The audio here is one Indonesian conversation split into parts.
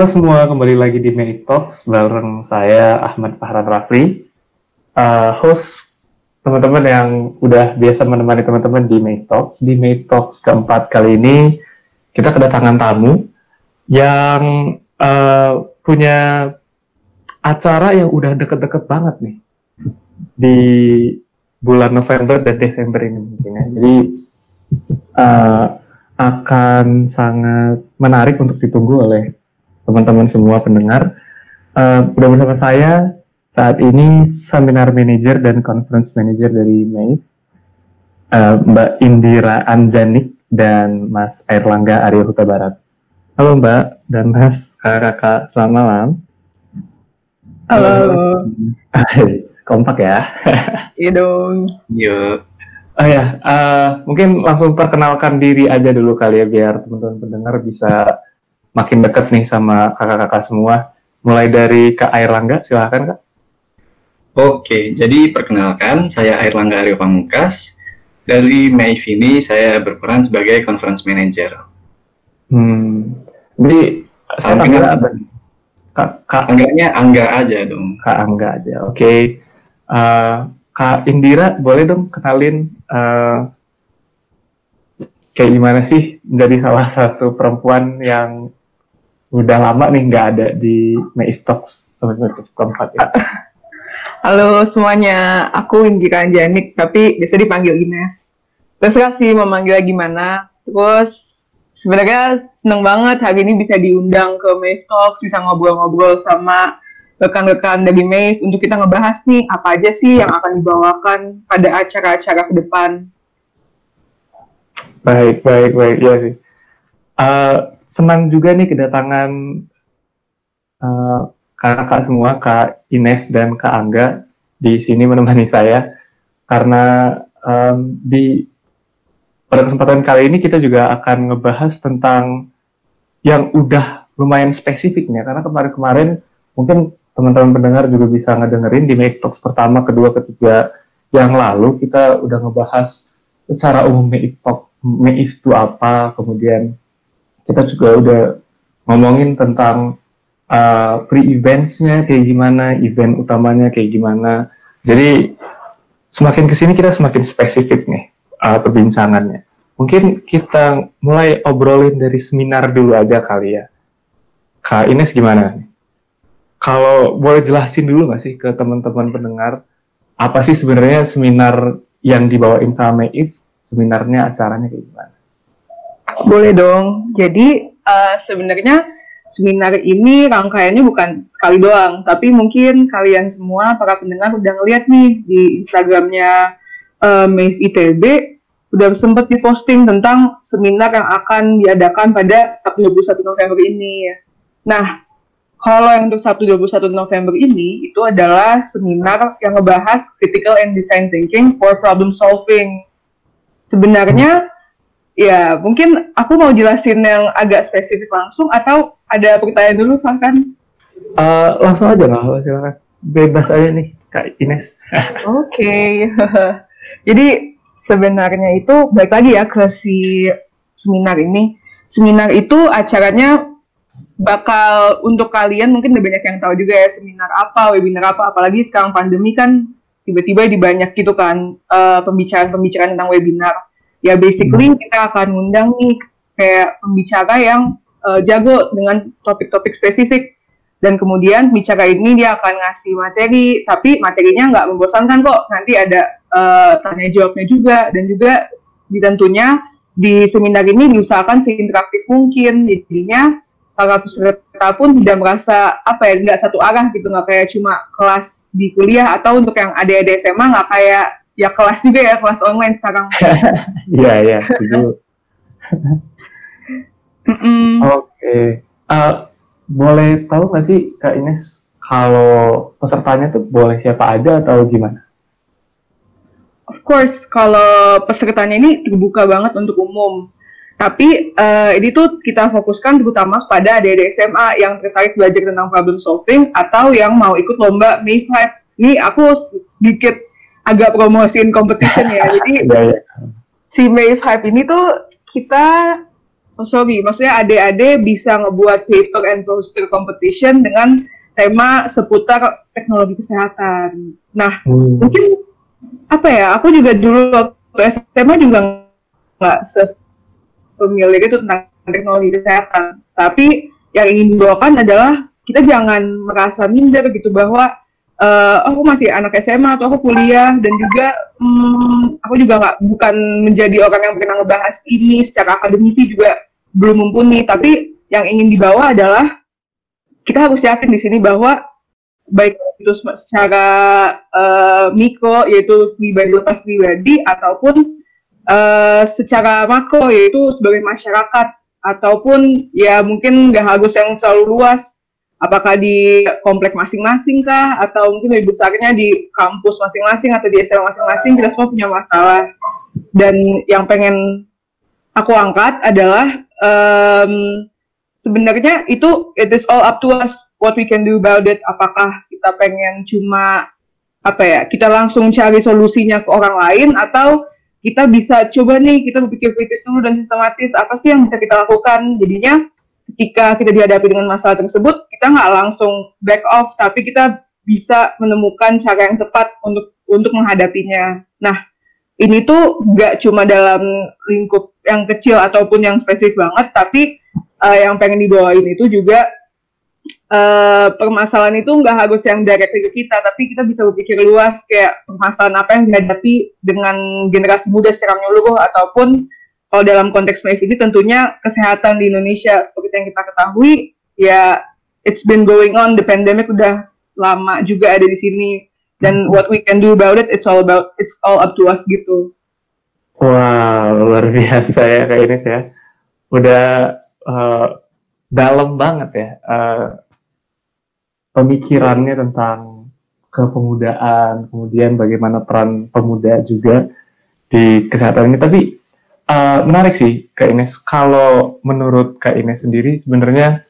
Halo semua, kembali lagi di May Talks bareng saya Ahmad Fahran Rafli, uh, host teman-teman yang udah biasa menemani teman-teman di May Talks. Di May Talks keempat kali ini kita kedatangan tamu yang uh, punya acara yang udah deket-deket banget nih di bulan November dan Desember ini mungkin ya. Jadi uh, akan sangat menarik untuk ditunggu oleh teman-teman semua pendengar. Uh, udah bersama saya saat ini seminar manager dan conference manager dari MEI, uh, Mbak Indira Anjanik dan Mas Airlangga Arya Huta Barat. Halo Mbak dan Mas kakak-kakak, selamat malam. Halo. Hai, kompak ya. Iya dong. Yuk. Oh ya, uh, mungkin langsung perkenalkan diri aja dulu kali ya biar teman-teman pendengar bisa makin deket nih sama kakak-kakak semua. Mulai dari Kak Airlangga, silahkan Kak. Oke, jadi perkenalkan, saya Airlangga Aryo Pamungkas. Dari Maif ini saya berperan sebagai conference manager. Hmm, jadi saya panggil apa? Kak, Kak Angganya Angga aja dong. Kak Angga aja, oke. Okay. Uh, Kak Indira, boleh dong kenalin uh, kayak gimana sih menjadi salah satu perempuan yang udah lama nih nggak ada di Maif Talks keempat ya. Halo semuanya, aku Indira Janik, tapi bisa dipanggil Ines. Terus sih mau manggil gimana. Terus sebenarnya seneng banget hari ini bisa diundang ke Talks, bisa ngobrol-ngobrol sama rekan-rekan dari Maeve untuk kita ngebahas nih apa aja sih yang akan dibawakan pada acara-acara ke depan. Baik, baik, baik, ya sih. Uh, senang juga nih kedatangan uh, kakak semua, Kak Ines dan Kak Angga di sini menemani saya. Karena um, di pada kesempatan kali ini kita juga akan ngebahas tentang yang udah lumayan spesifiknya. Karena kemarin-kemarin mungkin teman-teman pendengar juga bisa ngedengerin di Make Talks pertama, kedua, ketiga yang lalu kita udah ngebahas secara umum Make Talk, Make itu apa, kemudian kita juga udah ngomongin tentang uh, pre-eventsnya kayak gimana, event utamanya kayak gimana. Jadi semakin ke sini kita semakin spesifik nih uh, perbincangannya. Mungkin kita mulai obrolin dari seminar dulu aja kali ya. Kak Ines gimana? Kalau boleh jelasin dulu nggak sih ke teman-teman pendengar, apa sih sebenarnya seminar yang dibawain sama Meif? Seminarnya acaranya kayak gimana? Boleh dong. Jadi uh, sebenarnya seminar ini rangkaiannya bukan sekali doang, tapi mungkin kalian semua para pendengar udah ngeliat nih di Instagramnya uh, Maeve ITB udah sempat diposting tentang seminar yang akan diadakan pada Sabtu 21 November ini. Nah, kalau yang untuk Sabtu 21 November ini itu adalah seminar yang ngebahas critical and design thinking for problem solving. Sebenarnya Ya, mungkin aku mau jelasin yang agak spesifik langsung atau ada pertanyaan dulu, kan? Uh, langsung aja nggak apa silakan. Bebas aja nih, Kak Ines. Oke. Okay. Jadi sebenarnya itu baik lagi ya ke si seminar ini. Seminar itu acaranya bakal untuk kalian mungkin udah banyak yang tahu juga ya seminar apa, webinar apa, apalagi sekarang pandemi kan tiba-tiba di banyak gitu kan uh, pembicaraan-pembicaraan tentang webinar ya basically hmm. kita akan undang nih kayak pembicara yang uh, jago dengan topik-topik spesifik. Dan kemudian bicara ini dia akan ngasih materi tapi materinya nggak membosankan kok. Nanti ada uh, tanya jawabnya juga. Dan juga ditentunya di seminar ini diusahakan seinteraktif mungkin. Jadinya para peserta pun tidak merasa apa ya nggak satu arah gitu. Nggak kayak cuma kelas di kuliah atau untuk yang adik-adik SMA nggak kayak ya kelas juga ya kelas online sekarang. Iya iya setuju. Oke, uh, boleh tahu nggak sih Kak Ines kalau pesertanya tuh boleh siapa aja atau gimana? Of course, kalau pesertanya ini terbuka banget untuk umum. Tapi uh, ini tuh kita fokuskan terutama pada adik-adik SMA yang tertarik belajar tentang problem solving atau yang mau ikut lomba May 5. Ini aku sedikit agak promosiin competition ya. Jadi yeah, yeah. si May Hype ini tuh kita oh sorry, maksudnya adik-adik bisa ngebuat paper and poster competition dengan tema seputar teknologi kesehatan. Nah, hmm. mungkin apa ya? Aku juga dulu waktu SMA juga nggak pemilik itu tentang teknologi kesehatan. Tapi yang ingin dibawakan adalah kita jangan merasa minder gitu bahwa uh, aku masih anak SMA atau aku kuliah dan juga um, aku juga nggak bukan menjadi orang yang pernah ngebahas ini secara akademisi juga belum mumpuni. Tapi yang ingin dibawa adalah kita harus yakin di sini bahwa baik itu secara uh, mikro yaitu pribadi lepas pribadi ataupun uh, secara makro yaitu sebagai masyarakat ataupun ya mungkin nggak harus yang selalu luas apakah di komplek masing-masing kah? Atau mungkin lebih besarnya di kampus masing-masing atau di SMA masing-masing? Kita semua punya masalah. Dan yang pengen aku angkat adalah um, sebenarnya itu it is all up to us what we can do about it. Apakah kita pengen cuma apa ya kita langsung cari solusinya ke orang lain? Atau kita bisa coba nih kita berpikir kritis dulu dan sistematis apa sih yang bisa kita lakukan? Jadinya ketika kita dihadapi dengan masalah tersebut kita nggak langsung back off tapi kita bisa menemukan cara yang tepat untuk untuk menghadapinya. Nah ini tuh nggak cuma dalam lingkup yang kecil ataupun yang spesifik banget tapi uh, yang pengen dibawain itu juga uh, permasalahan itu nggak harus yang direct ke kita, tapi kita bisa berpikir luas kayak permasalahan apa yang dihadapi dengan generasi muda secara menyeluruh ataupun kalau dalam konteks MIF ini tentunya kesehatan di Indonesia seperti yang kita ketahui ya it's been going on the pandemic udah lama juga ada di sini dan what we can do about it it's all about it's all up to us gitu. Wow luar biasa ya kayak ini ya udah uh, dalam banget ya uh, pemikirannya tentang kepemudaan, kemudian bagaimana peran pemuda juga di kesehatan ini. Tapi uh, menarik sih Kak Ines, kalau menurut Kak Ines sendiri sebenarnya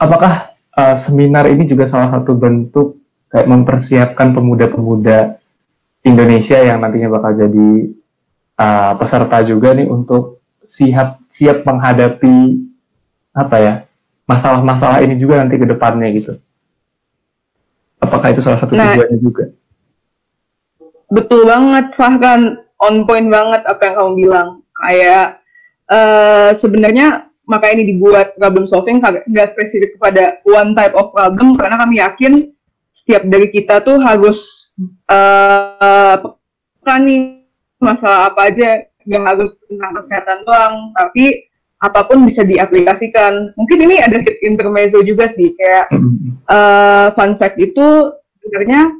apakah uh, seminar ini juga salah satu bentuk kayak mempersiapkan pemuda-pemuda Indonesia yang nantinya bakal jadi uh, peserta juga nih untuk siap siap menghadapi apa ya masalah-masalah ini juga nanti ke depannya gitu. Apakah itu salah satu nah, tujuannya juga? Betul banget, Fahkan. On point banget apa yang kamu bilang. Kayak uh, sebenarnya maka ini dibuat problem solving nggak spesifik kepada one type of problem karena kami yakin setiap dari kita tuh harus uh, nih masalah apa aja nggak harus tentang kesehatan doang tapi apa pun bisa diaplikasikan. Mungkin ini ada intermezzo juga sih, kayak uh, fun fact itu sebenarnya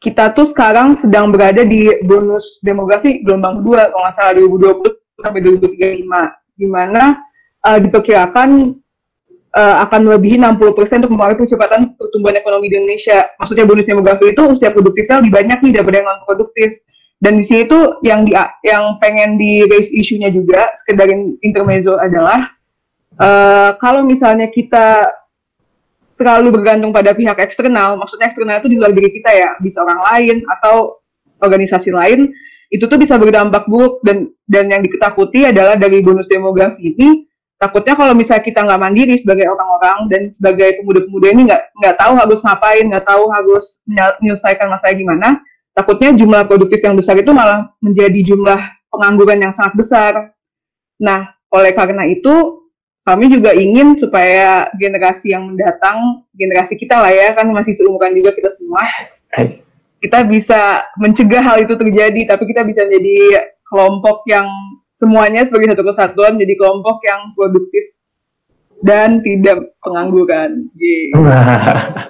kita tuh sekarang sedang berada di bonus demografi gelombang kedua, kalau nggak salah 2020 sampai 2035, di mana uh, diperkirakan uh, akan melebihi 60% untuk mempengaruhi percepatan pertumbuhan ekonomi di Indonesia. Maksudnya bonus demografi itu usia produktifnya lebih banyak nih daripada yang non produktif dan di sini tuh yang di yang pengen di raise isunya juga sekedar intermezzo adalah uh, kalau misalnya kita terlalu bergantung pada pihak eksternal, maksudnya eksternal itu di luar diri kita ya, bisa orang lain atau organisasi lain, itu tuh bisa berdampak buruk. Dan dan yang diketakuti adalah dari bonus demografi ini takutnya kalau misalnya kita nggak mandiri sebagai orang-orang dan sebagai pemuda-pemuda ini nggak nggak tahu harus ngapain, nggak tahu harus menyelesaikan masalah gimana, takutnya jumlah produktif yang besar itu malah menjadi jumlah pengangguran yang sangat besar. Nah, oleh karena itu kami juga ingin supaya generasi yang mendatang, generasi kita lah ya, kan masih seumuran juga kita semua, kita bisa mencegah hal itu terjadi, tapi kita bisa menjadi kelompok yang semuanya sebagai satu kesatuan, jadi kelompok yang produktif dan tidak pengangguran. Yeah.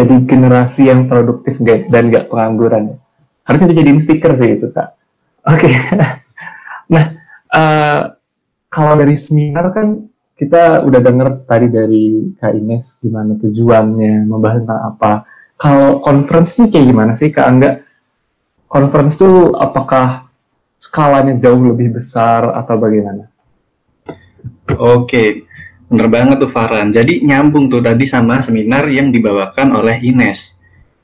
jadi generasi yang produktif dan gak pengangguran. Harusnya dijadiin stiker sih itu kak. Oke. Okay. nah, uh, kalau dari seminar kan kita udah denger tadi dari Kak Ines gimana tujuannya, membahas tentang apa. Kalau conference ini kayak gimana sih Kak Angga? Conference tuh apakah skalanya jauh lebih besar atau bagaimana? Oke, Bener banget tuh Farhan. Jadi nyambung tuh tadi sama seminar yang dibawakan oleh Ines.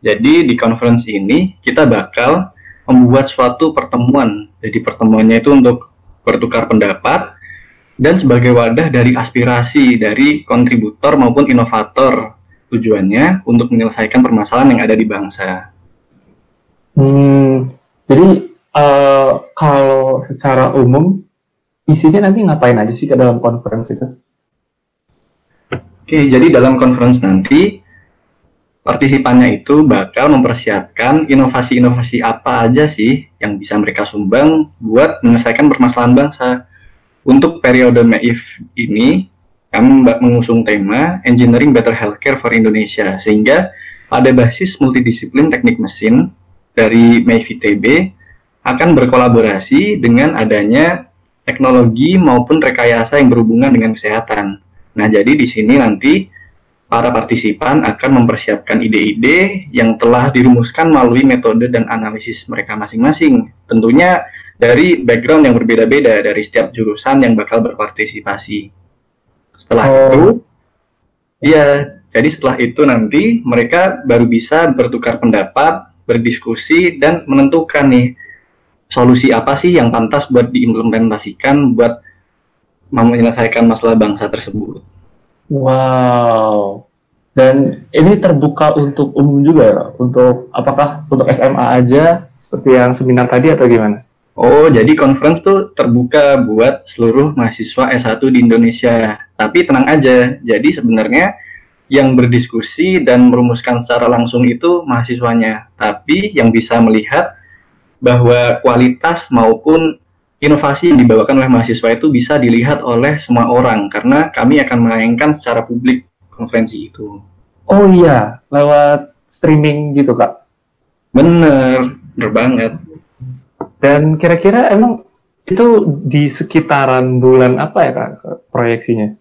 Jadi di conference ini kita bakal membuat suatu pertemuan. Jadi pertemuannya itu untuk bertukar pendapat dan sebagai wadah dari aspirasi dari kontributor maupun inovator tujuannya untuk menyelesaikan permasalahan yang ada di bangsa. Hmm, jadi uh, kalau secara umum isinya nanti ngapain aja sih ke dalam conference itu? Oke, jadi dalam conference nanti partisipannya itu bakal mempersiapkan inovasi-inovasi apa aja sih yang bisa mereka sumbang buat menyelesaikan permasalahan bangsa untuk periode MEIF ini, kami mengusung tema Engineering Better Healthcare for Indonesia, sehingga pada basis multidisiplin teknik mesin dari MEIF ITB akan berkolaborasi dengan adanya teknologi maupun rekayasa yang berhubungan dengan kesehatan. Nah, jadi di sini nanti para partisipan akan mempersiapkan ide-ide yang telah dirumuskan melalui metode dan analisis mereka masing-masing. Tentunya dari background yang berbeda-beda dari setiap jurusan yang bakal berpartisipasi. Setelah oh. itu, ya, jadi setelah itu nanti mereka baru bisa bertukar pendapat, berdiskusi dan menentukan nih solusi apa sih yang pantas buat diimplementasikan buat menyelesaikan masalah bangsa tersebut. Wow. Dan ini terbuka untuk umum juga ya? Untuk apakah untuk SMA aja seperti yang seminar tadi atau gimana? Oh, jadi conference tuh terbuka buat seluruh mahasiswa S1 di Indonesia. Tapi tenang aja, jadi sebenarnya yang berdiskusi dan merumuskan secara langsung itu mahasiswanya. Tapi yang bisa melihat bahwa kualitas maupun inovasi yang dibawakan oleh mahasiswa itu bisa dilihat oleh semua orang karena kami akan menayangkan secara publik konferensi itu. Oh iya, lewat streaming gitu kak? Bener, bener banget. Dan kira-kira emang itu di sekitaran bulan apa ya kak proyeksinya?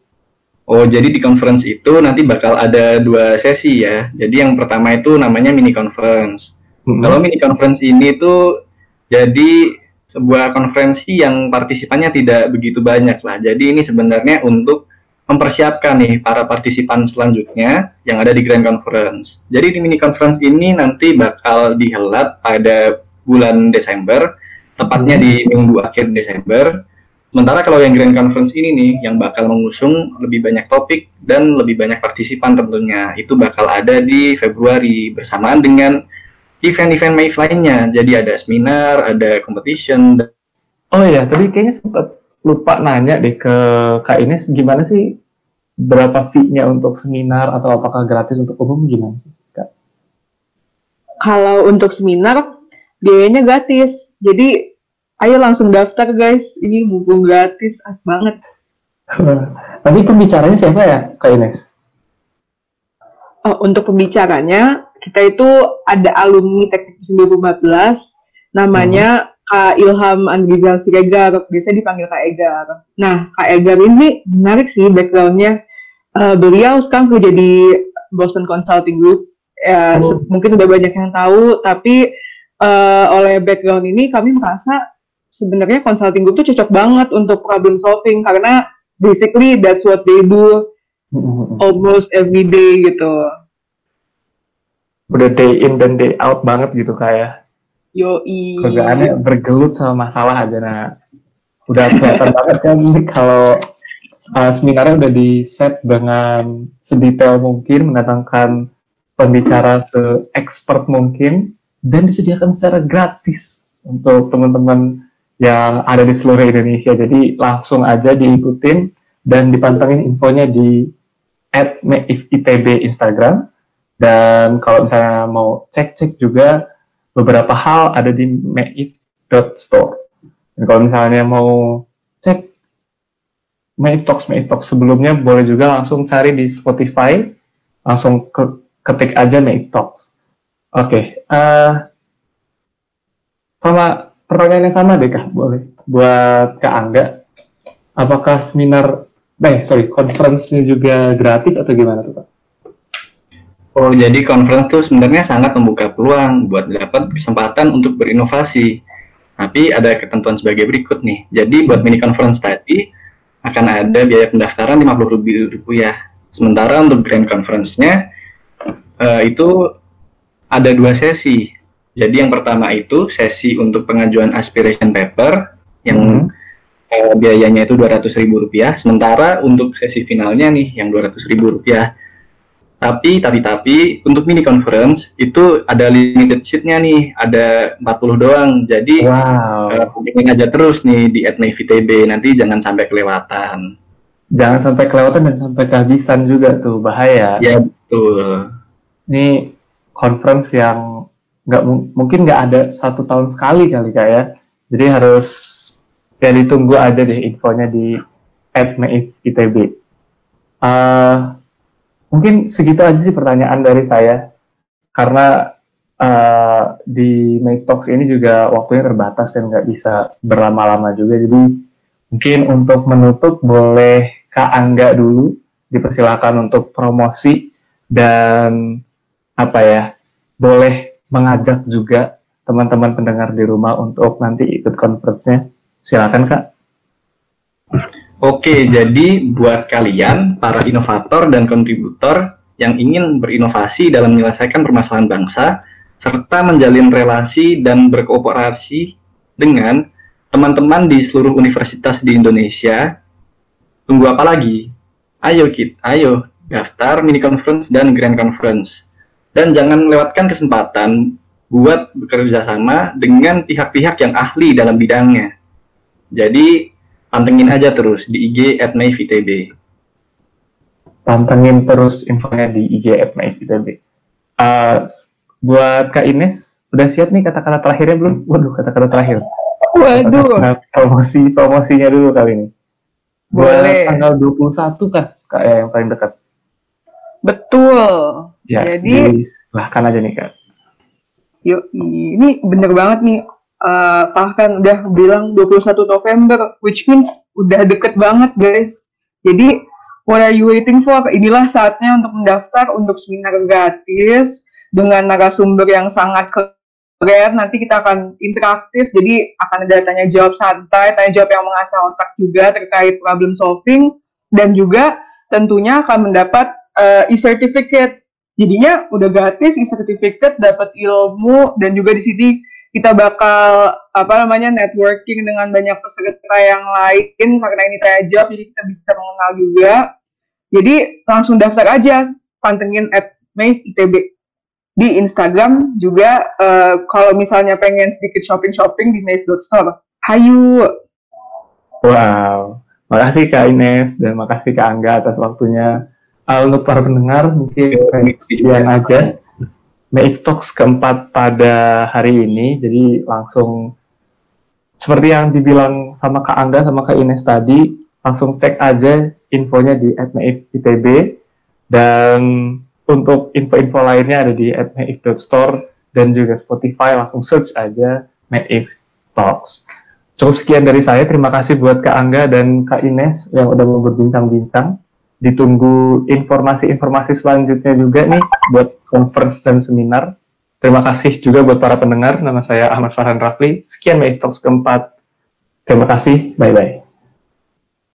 Oh, jadi di conference itu nanti bakal ada dua sesi ya. Jadi yang pertama itu namanya mini conference. Mm-hmm. Kalau mini conference ini tuh jadi sebuah konferensi yang partisipannya tidak begitu banyak lah. Jadi ini sebenarnya untuk mempersiapkan nih para partisipan selanjutnya yang ada di Grand Conference. Jadi di mini conference ini nanti bakal dihelat pada bulan Desember tepatnya di minggu akhir Desember. Sementara kalau yang Grand Conference ini nih, yang bakal mengusung lebih banyak topik dan lebih banyak partisipan tentunya, itu bakal ada di Februari bersamaan dengan event-event May lainnya. Jadi ada seminar, ada competition. Oh iya, tadi kayaknya sempat lupa nanya deh ke Kak Ines, gimana sih berapa fee-nya untuk seminar atau apakah gratis untuk umum gimana sih, Kak? Kalau untuk seminar, biayanya gratis. Jadi ayo langsung daftar guys. Ini mumpung gratis as banget. Tapi pembicaranya siapa ya Kak Ines? Oh, untuk pembicaranya kita itu ada alumni teknik 2014 namanya hmm. Kak Ilham Andrizal Siregar. Biasa dipanggil Kak Egar. Nah Kak Egar ini menarik sih backgroundnya. Uh, beliau sekarang kerja di Boston Consulting Group. Ya, oh. mungkin udah banyak yang tahu tapi uh, oleh background ini kami merasa sebenarnya consulting group tuh cocok banget untuk problem solving karena basically that's what they do almost every day gitu. Udah day in dan day out banget gitu kayak. Yoi. Kerjaannya bergelut sama masalah aja nah. Udah kelihatan banget kan kalau uh, seminarnya udah di set dengan sedetail mungkin mendatangkan pembicara se-expert mungkin dan disediakan secara gratis untuk teman-teman yang ada di seluruh Indonesia. Jadi langsung aja diikutin dan dipantengin infonya di @meifitb Instagram. Dan kalau misalnya mau cek-cek juga beberapa hal ada di meif.store. Dan kalau misalnya mau cek Meif Talks, Meif Talks sebelumnya boleh juga langsung cari di Spotify, langsung ke, ketik aja Meif Talks. Oke, okay, uh, eh, sama pertanyaan yang sama deh kak, boleh. Buat Kak Angga, apakah seminar, eh sorry, conference-nya juga gratis atau gimana tuh Kak? Oh, jadi conference tuh sebenarnya sangat membuka peluang buat dapat kesempatan untuk berinovasi. Tapi ada ketentuan sebagai berikut nih. Jadi buat mini conference tadi akan ada biaya pendaftaran 50 ribu rupiah. Sementara untuk grand conference-nya uh, itu ada dua sesi. Jadi yang pertama itu sesi untuk pengajuan aspiration paper yang hmm. uh, biayanya itu dua ratus ribu rupiah. Sementara untuk sesi finalnya nih yang dua ratus ribu rupiah. Tapi, tapi, tapi untuk mini conference itu ada limited seatnya nih, ada 40 doang. Jadi wow. uh, aja terus nih di Etnay VTB, nanti jangan sampai kelewatan. Jangan sampai kelewatan dan sampai kehabisan juga tuh, bahaya. Ya betul. Ini conference yang nggak mungkin nggak ada satu tahun sekali kali kak ya. Jadi harus ya ditunggu aja deh infonya di Etnay ITB. Uh, Mungkin segitu aja sih pertanyaan dari saya. Karena uh, di Make Talks ini juga waktunya terbatas kan nggak bisa berlama-lama juga. Jadi mungkin untuk menutup boleh Kak Angga dulu dipersilakan untuk promosi dan apa ya boleh mengajak juga teman-teman pendengar di rumah untuk nanti ikut conference-nya. Silakan Kak. Oke, jadi buat kalian, para inovator dan kontributor yang ingin berinovasi dalam menyelesaikan permasalahan bangsa, serta menjalin relasi dan berkooperasi dengan teman-teman di seluruh universitas di Indonesia, tunggu apa lagi? Ayo kit, ayo daftar mini conference dan grand conference. Dan jangan lewatkan kesempatan buat bekerja sama dengan pihak-pihak yang ahli dalam bidangnya. Jadi pantengin aja terus di IG @mayvtb. Pantengin terus infonya di IG @mayvtb. Uh, buat Kak Ines, udah siap nih kata-kata terakhirnya belum? Waduh, kata-kata terakhir. Waduh. Kata -kata promosi promosinya dulu kali ini. Boleh. Buat tanggal 21 kan, Kak ya, yang paling dekat. Betul. Ya, jadi silahkan aja nih Kak. Yuk, ini bener banget nih uh, bahkan udah bilang 21 November, which means udah deket banget guys. Jadi, what are you waiting for? Inilah saatnya untuk mendaftar untuk seminar gratis dengan narasumber yang sangat keren. Nanti kita akan interaktif, jadi akan ada tanya jawab santai, tanya jawab yang mengasah otak juga terkait problem solving, dan juga tentunya akan mendapat uh, e-certificate. Jadinya udah gratis e-certificate, dapat ilmu, dan juga di sini kita bakal apa namanya networking dengan banyak peserta yang lain karena ini tanya jawab jadi kita bisa mengenal juga. Jadi langsung daftar aja pantengin at ITB di Instagram juga uh, kalau misalnya pengen sedikit shopping shopping di Store. Hayu! Wow. Makasih Kak Ines dan makasih Kak Angga atas waktunya uh, untuk para pendengar mungkin sekian aja Make Talks keempat pada hari ini. Jadi langsung seperti yang dibilang sama Kak Angga sama Kak Ines tadi, langsung cek aja infonya di @maif.itb dan untuk info-info lainnya ada di @maif.store dan juga Spotify langsung search aja Maif Talks. Cukup sekian dari saya. Terima kasih buat Kak Angga dan Kak Ines yang udah mau berbincang-bincang ditunggu informasi-informasi selanjutnya juga nih buat conference dan seminar. Terima kasih juga buat para pendengar. Nama saya Ahmad Farhan Rafli. Sekian Talks keempat. Terima kasih. Bye-bye.